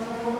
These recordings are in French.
Amen.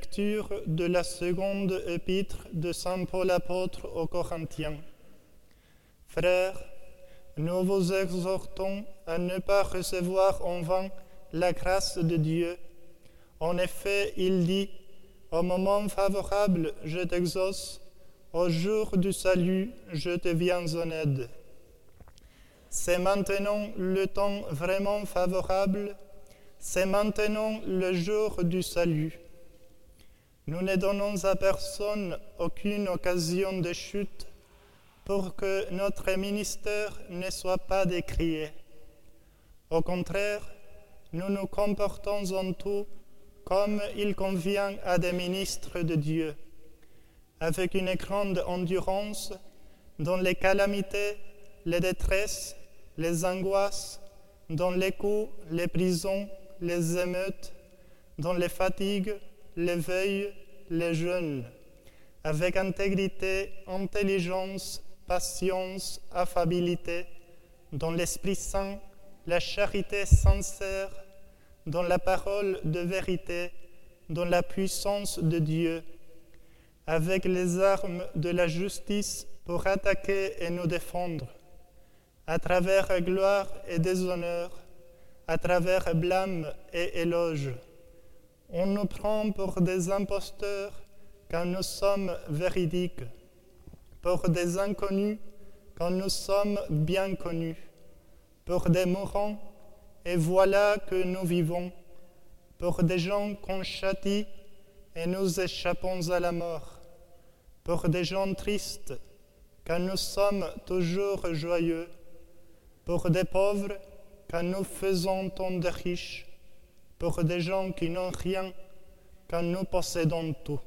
Lecture de la seconde épître de Saint Paul apôtre aux Corinthiens. Frères, nous vous exhortons à ne pas recevoir en vain la grâce de Dieu. En effet, il dit, Au moment favorable, je t'exauce, au jour du salut, je te viens en aide. C'est maintenant le temps vraiment favorable, c'est maintenant le jour du salut. Nous ne donnons à personne aucune occasion de chute pour que notre ministère ne soit pas décrié. Au contraire, nous nous comportons en tout comme il convient à des ministres de Dieu, avec une grande endurance dans les calamités, les détresses, les angoisses, dans les coups, les prisons, les émeutes, dans les fatigues, l'éveil, les jeunes, avec intégrité, intelligence, patience, affabilité, dans l'Esprit Saint, la charité sincère, dans la parole de vérité, dans la puissance de Dieu, avec les armes de la justice pour attaquer et nous défendre, à travers gloire et déshonneur, à travers blâme et éloge on nous prend pour des imposteurs quand nous sommes véridiques, pour des inconnus quand nous sommes bien connus, pour des mourants, et voilà que nous vivons, pour des gens qu'on châtie et nous échappons à la mort, pour des gens tristes quand nous sommes toujours joyeux, pour des pauvres quand nous faisons tant de riches, pour des gens qui n'ont rien quand nous possédons tout.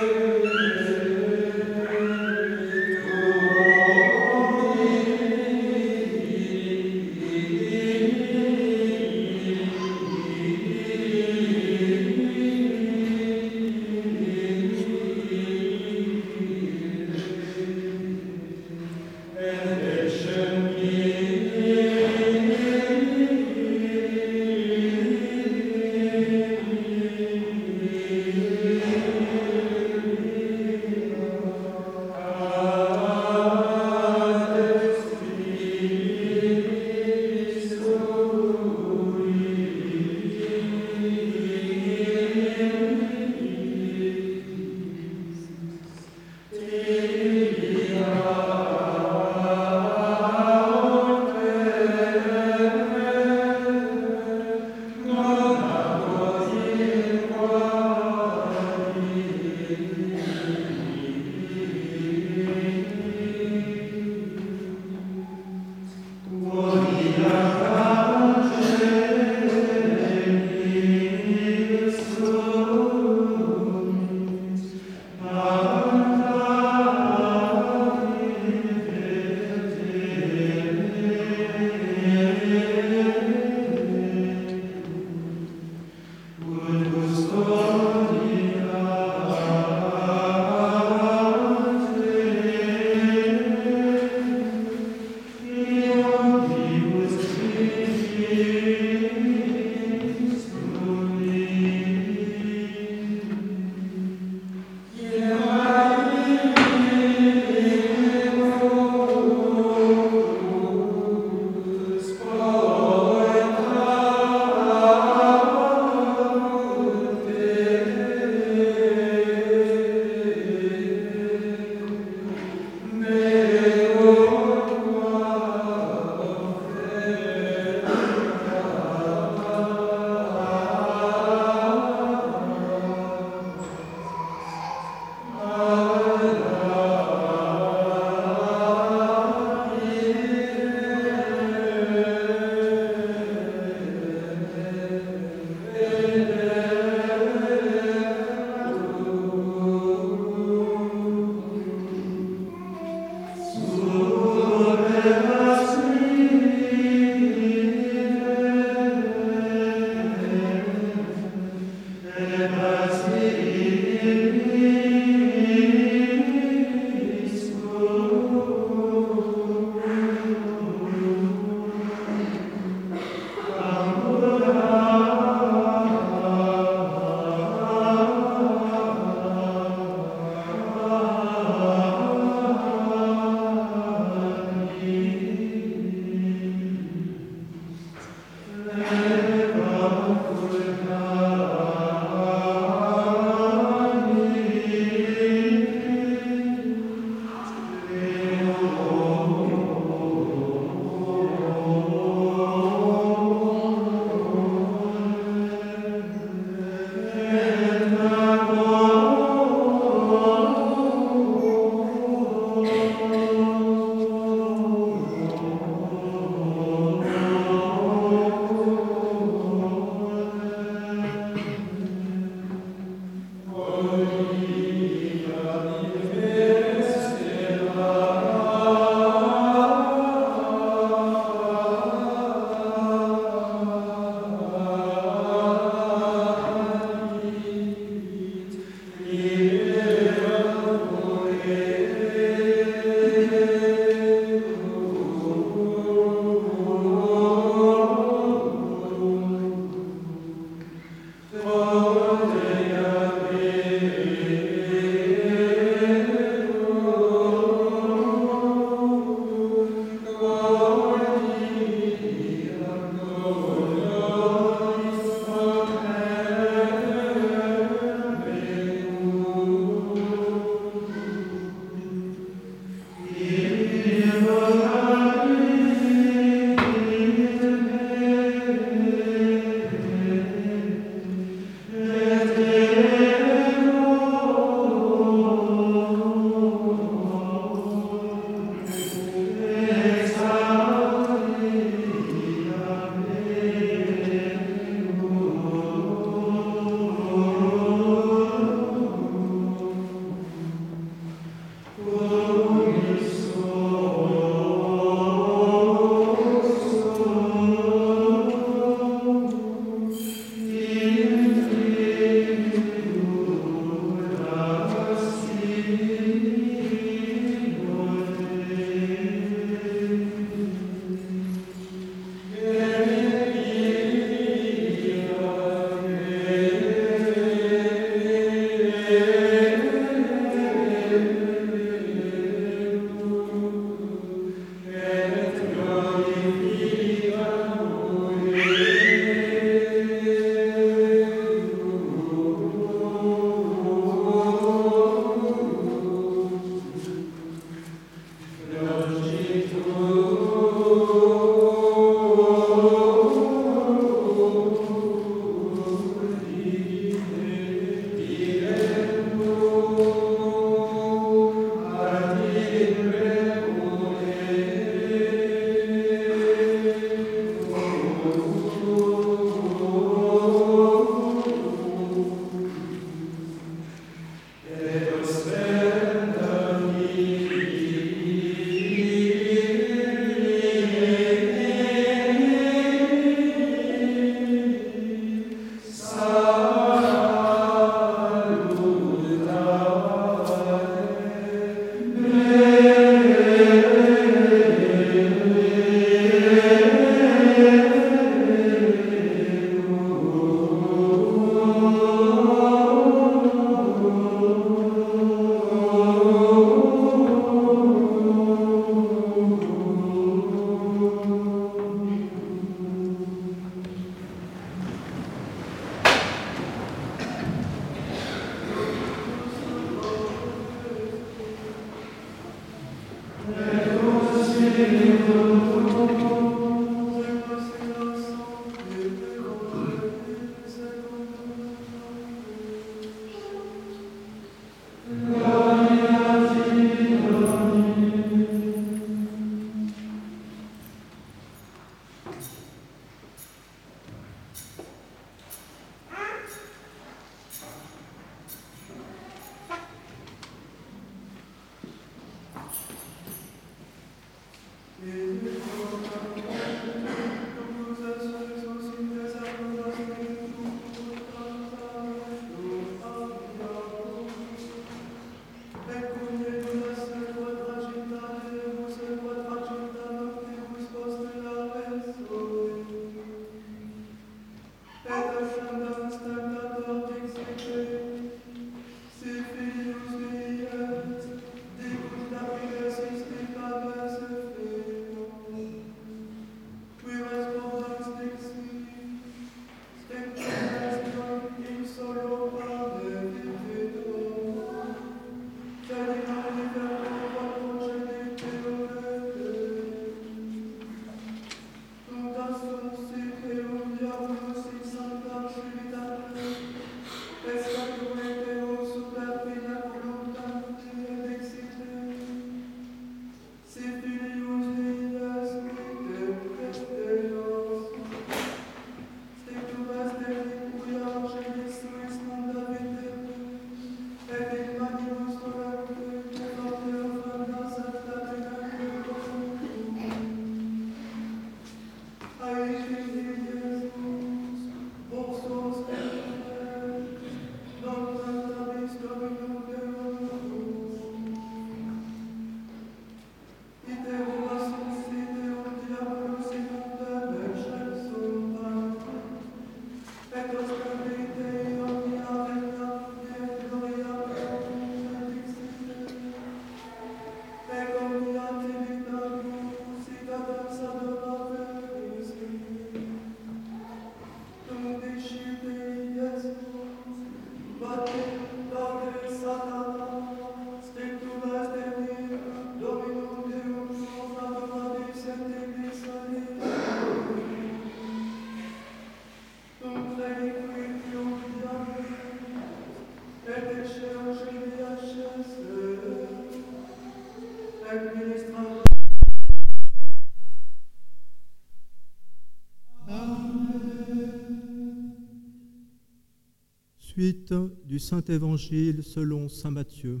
Du Saint Évangile selon Saint Matthieu.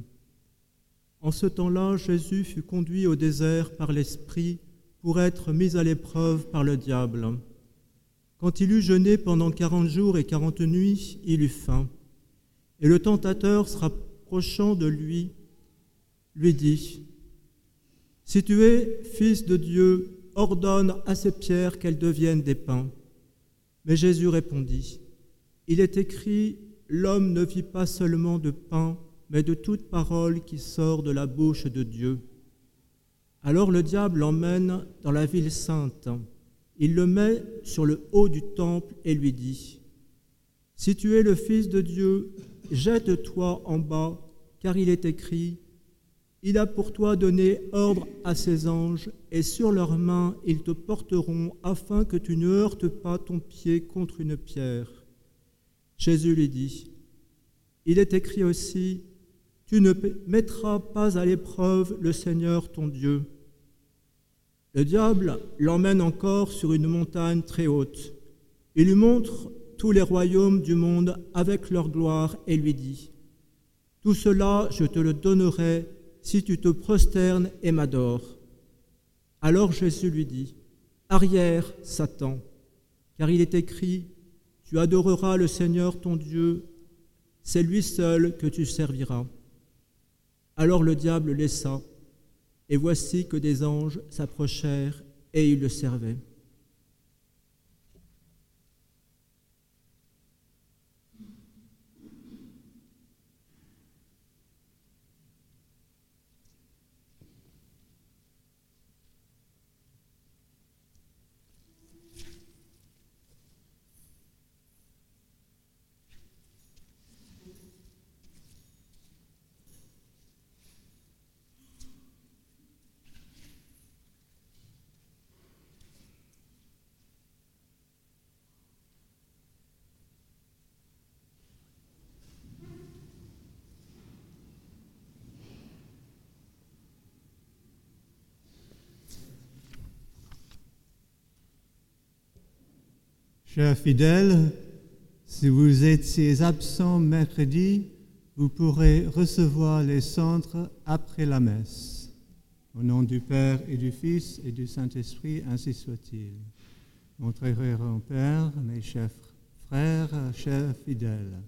En ce temps-là, Jésus fut conduit au désert par l'Esprit pour être mis à l'épreuve par le diable. Quand il eut jeûné pendant quarante jours et quarante nuits, il eut faim. Et le tentateur, se rapprochant de lui, lui dit, Si tu es fils de Dieu, ordonne à ces pierres qu'elles deviennent des pains. Mais Jésus répondit, Il est écrit, L'homme ne vit pas seulement de pain, mais de toute parole qui sort de la bouche de Dieu. Alors le diable l'emmène dans la ville sainte. Il le met sur le haut du temple et lui dit, Si tu es le Fils de Dieu, jette-toi en bas, car il est écrit, Il a pour toi donné ordre à ses anges, et sur leurs mains ils te porteront, afin que tu ne heurtes pas ton pied contre une pierre. Jésus lui dit, Il est écrit aussi, Tu ne mettras pas à l'épreuve le Seigneur ton Dieu. Le diable l'emmène encore sur une montagne très haute. Il lui montre tous les royaumes du monde avec leur gloire et lui dit, Tout cela je te le donnerai si tu te prosternes et m'adores. Alors Jésus lui dit, Arrière, Satan, car il est écrit, tu adoreras le Seigneur ton Dieu, c'est lui seul que tu serviras. Alors le diable laissa, et voici que des anges s'approchèrent et ils le servaient. Chers fidèles, si vous étiez absents mercredi, vous pourrez recevoir les centres après la messe. Au nom du Père et du Fils et du Saint-Esprit, ainsi soit-il. Mon très révérend Père, mes chers frères, chers fidèles,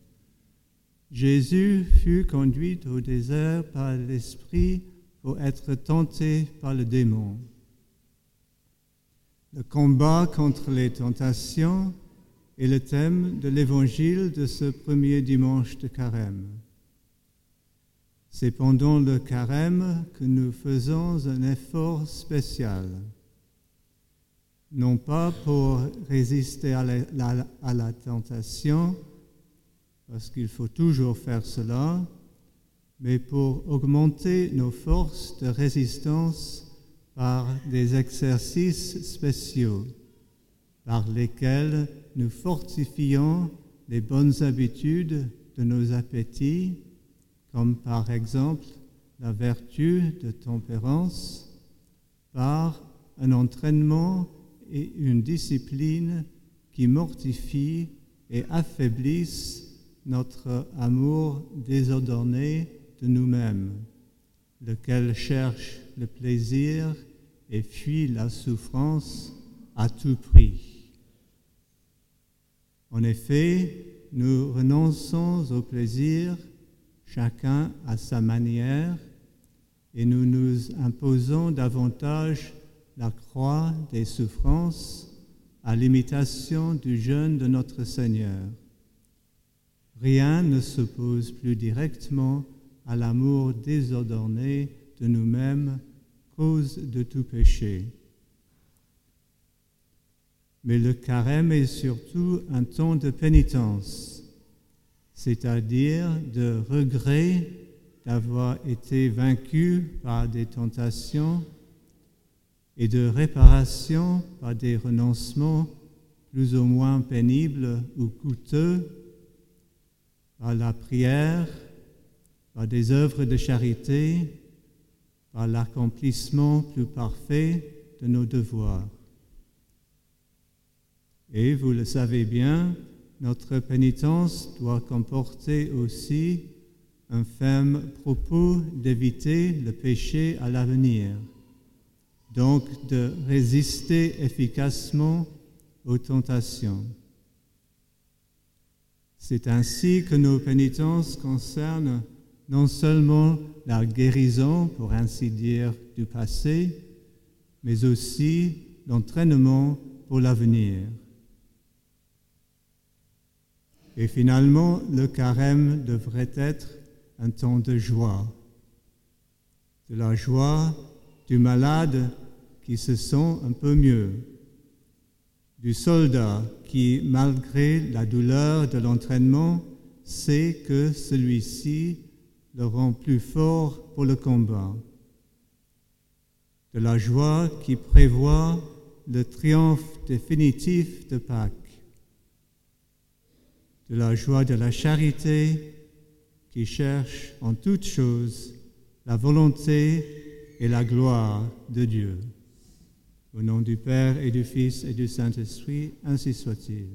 Jésus fut conduit au désert par l'Esprit pour être tenté par le démon. Le combat contre les tentations est le thème de l'évangile de ce premier dimanche de carême. C'est pendant le carême que nous faisons un effort spécial, non pas pour résister à la, à la tentation, parce qu'il faut toujours faire cela, mais pour augmenter nos forces de résistance par des exercices spéciaux par lesquels nous fortifions les bonnes habitudes de nos appétits, comme par exemple la vertu de tempérance, par un entraînement et une discipline qui mortifient et affaiblissent notre amour désordonné de nous-mêmes, lequel cherche le plaisir et fuit la souffrance à tout prix. En effet, nous renonçons au plaisir, chacun à sa manière, et nous nous imposons davantage la croix des souffrances à l'imitation du jeûne de notre Seigneur. Rien ne s'oppose plus directement à l'amour désordonné de nous-mêmes cause de tout péché. Mais le carême est surtout un temps de pénitence, c'est-à-dire de regret d'avoir été vaincu par des tentations et de réparation par des renoncements plus ou moins pénibles ou coûteux, par la prière, par des œuvres de charité, par l'accomplissement plus parfait de nos devoirs. Et vous le savez bien, notre pénitence doit comporter aussi un ferme propos d'éviter le péché à l'avenir, donc de résister efficacement aux tentations. C'est ainsi que nos pénitences concernent non seulement la guérison, pour ainsi dire, du passé, mais aussi l'entraînement pour l'avenir. Et finalement, le carême devrait être un temps de joie, de la joie du malade qui se sent un peu mieux, du soldat qui, malgré la douleur de l'entraînement, sait que celui-ci le rend plus fort pour le combat, de la joie qui prévoit le triomphe définitif de Pâques, de la joie de la charité qui cherche en toutes choses la volonté et la gloire de Dieu. Au nom du Père et du Fils et du Saint-Esprit, ainsi soit-il.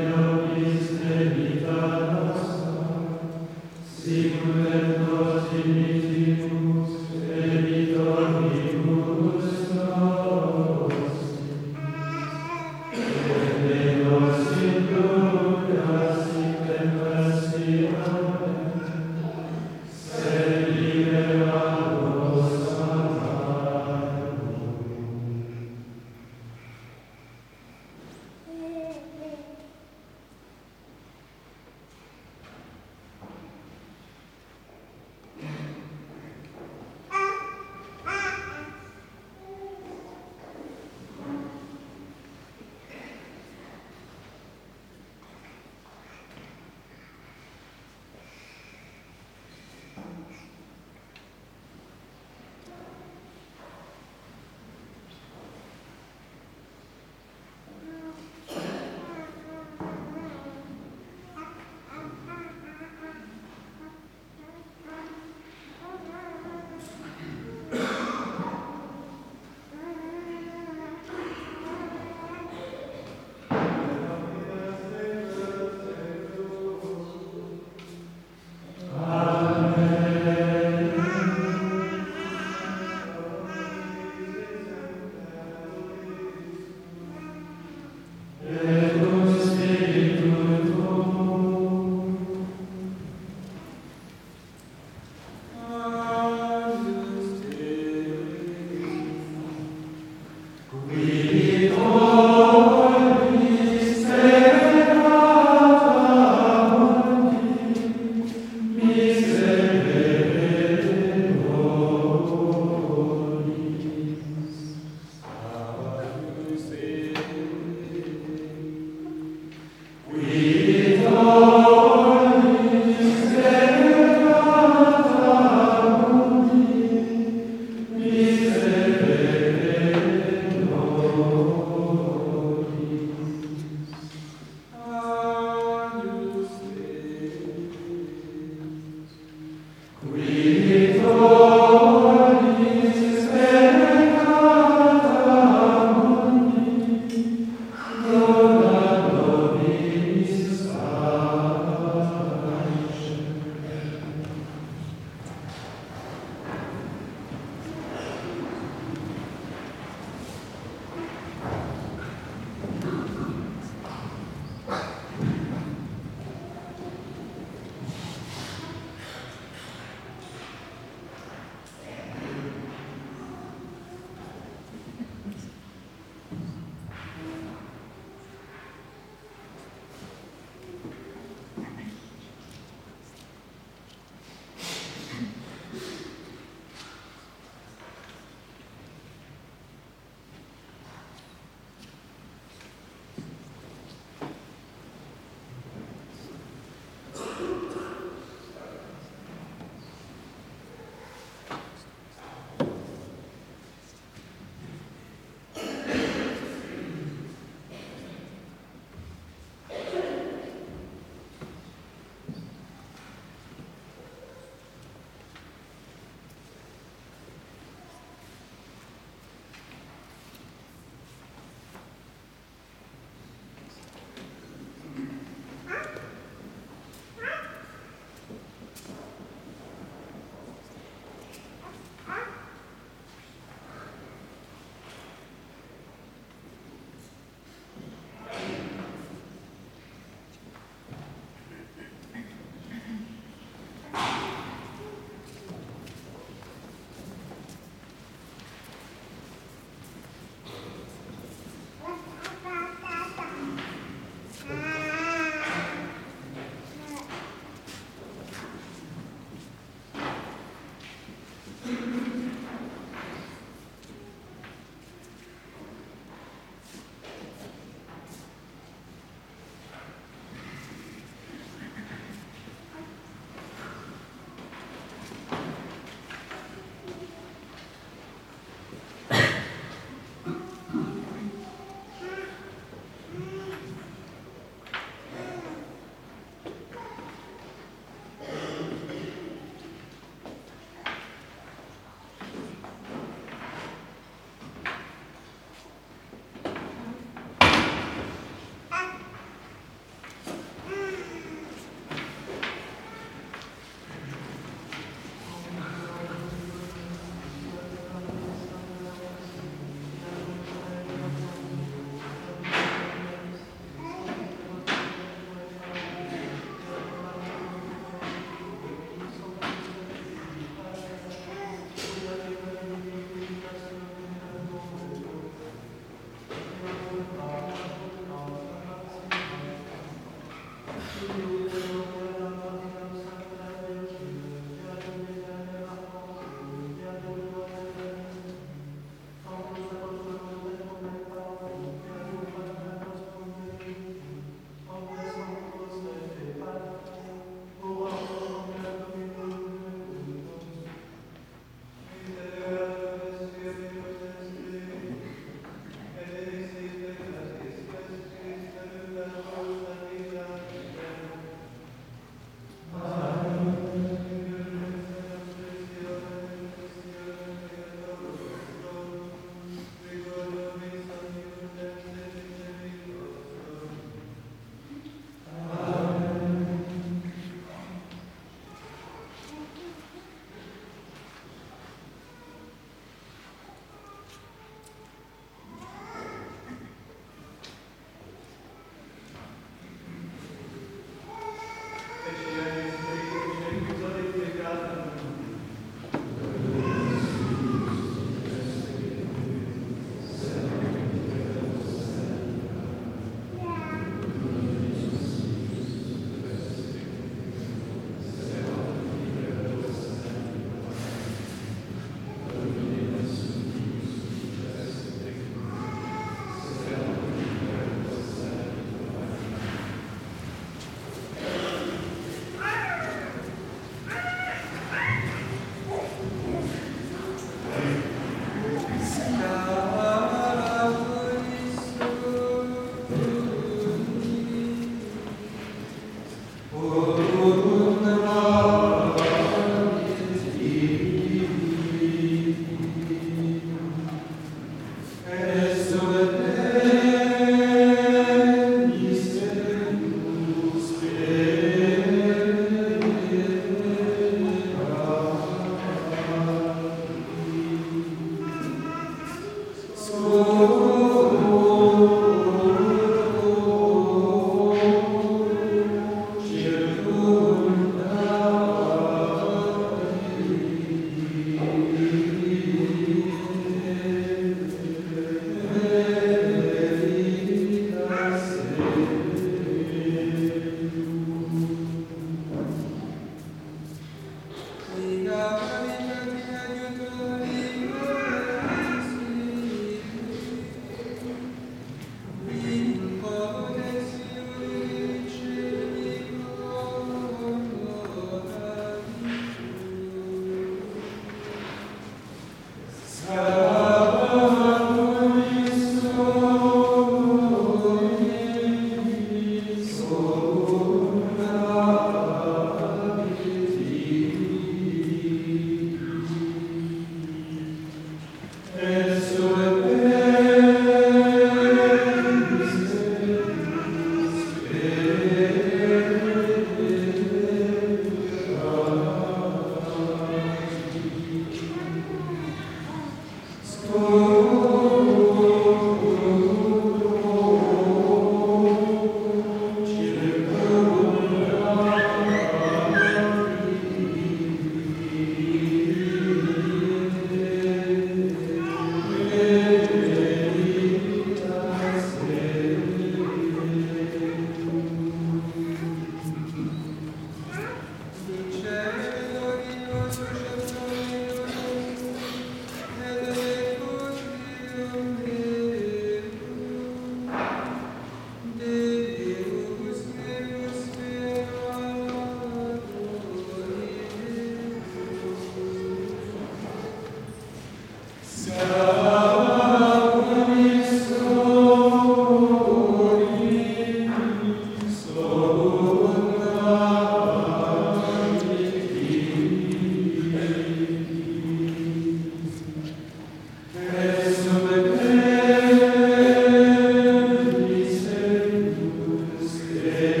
Spirit.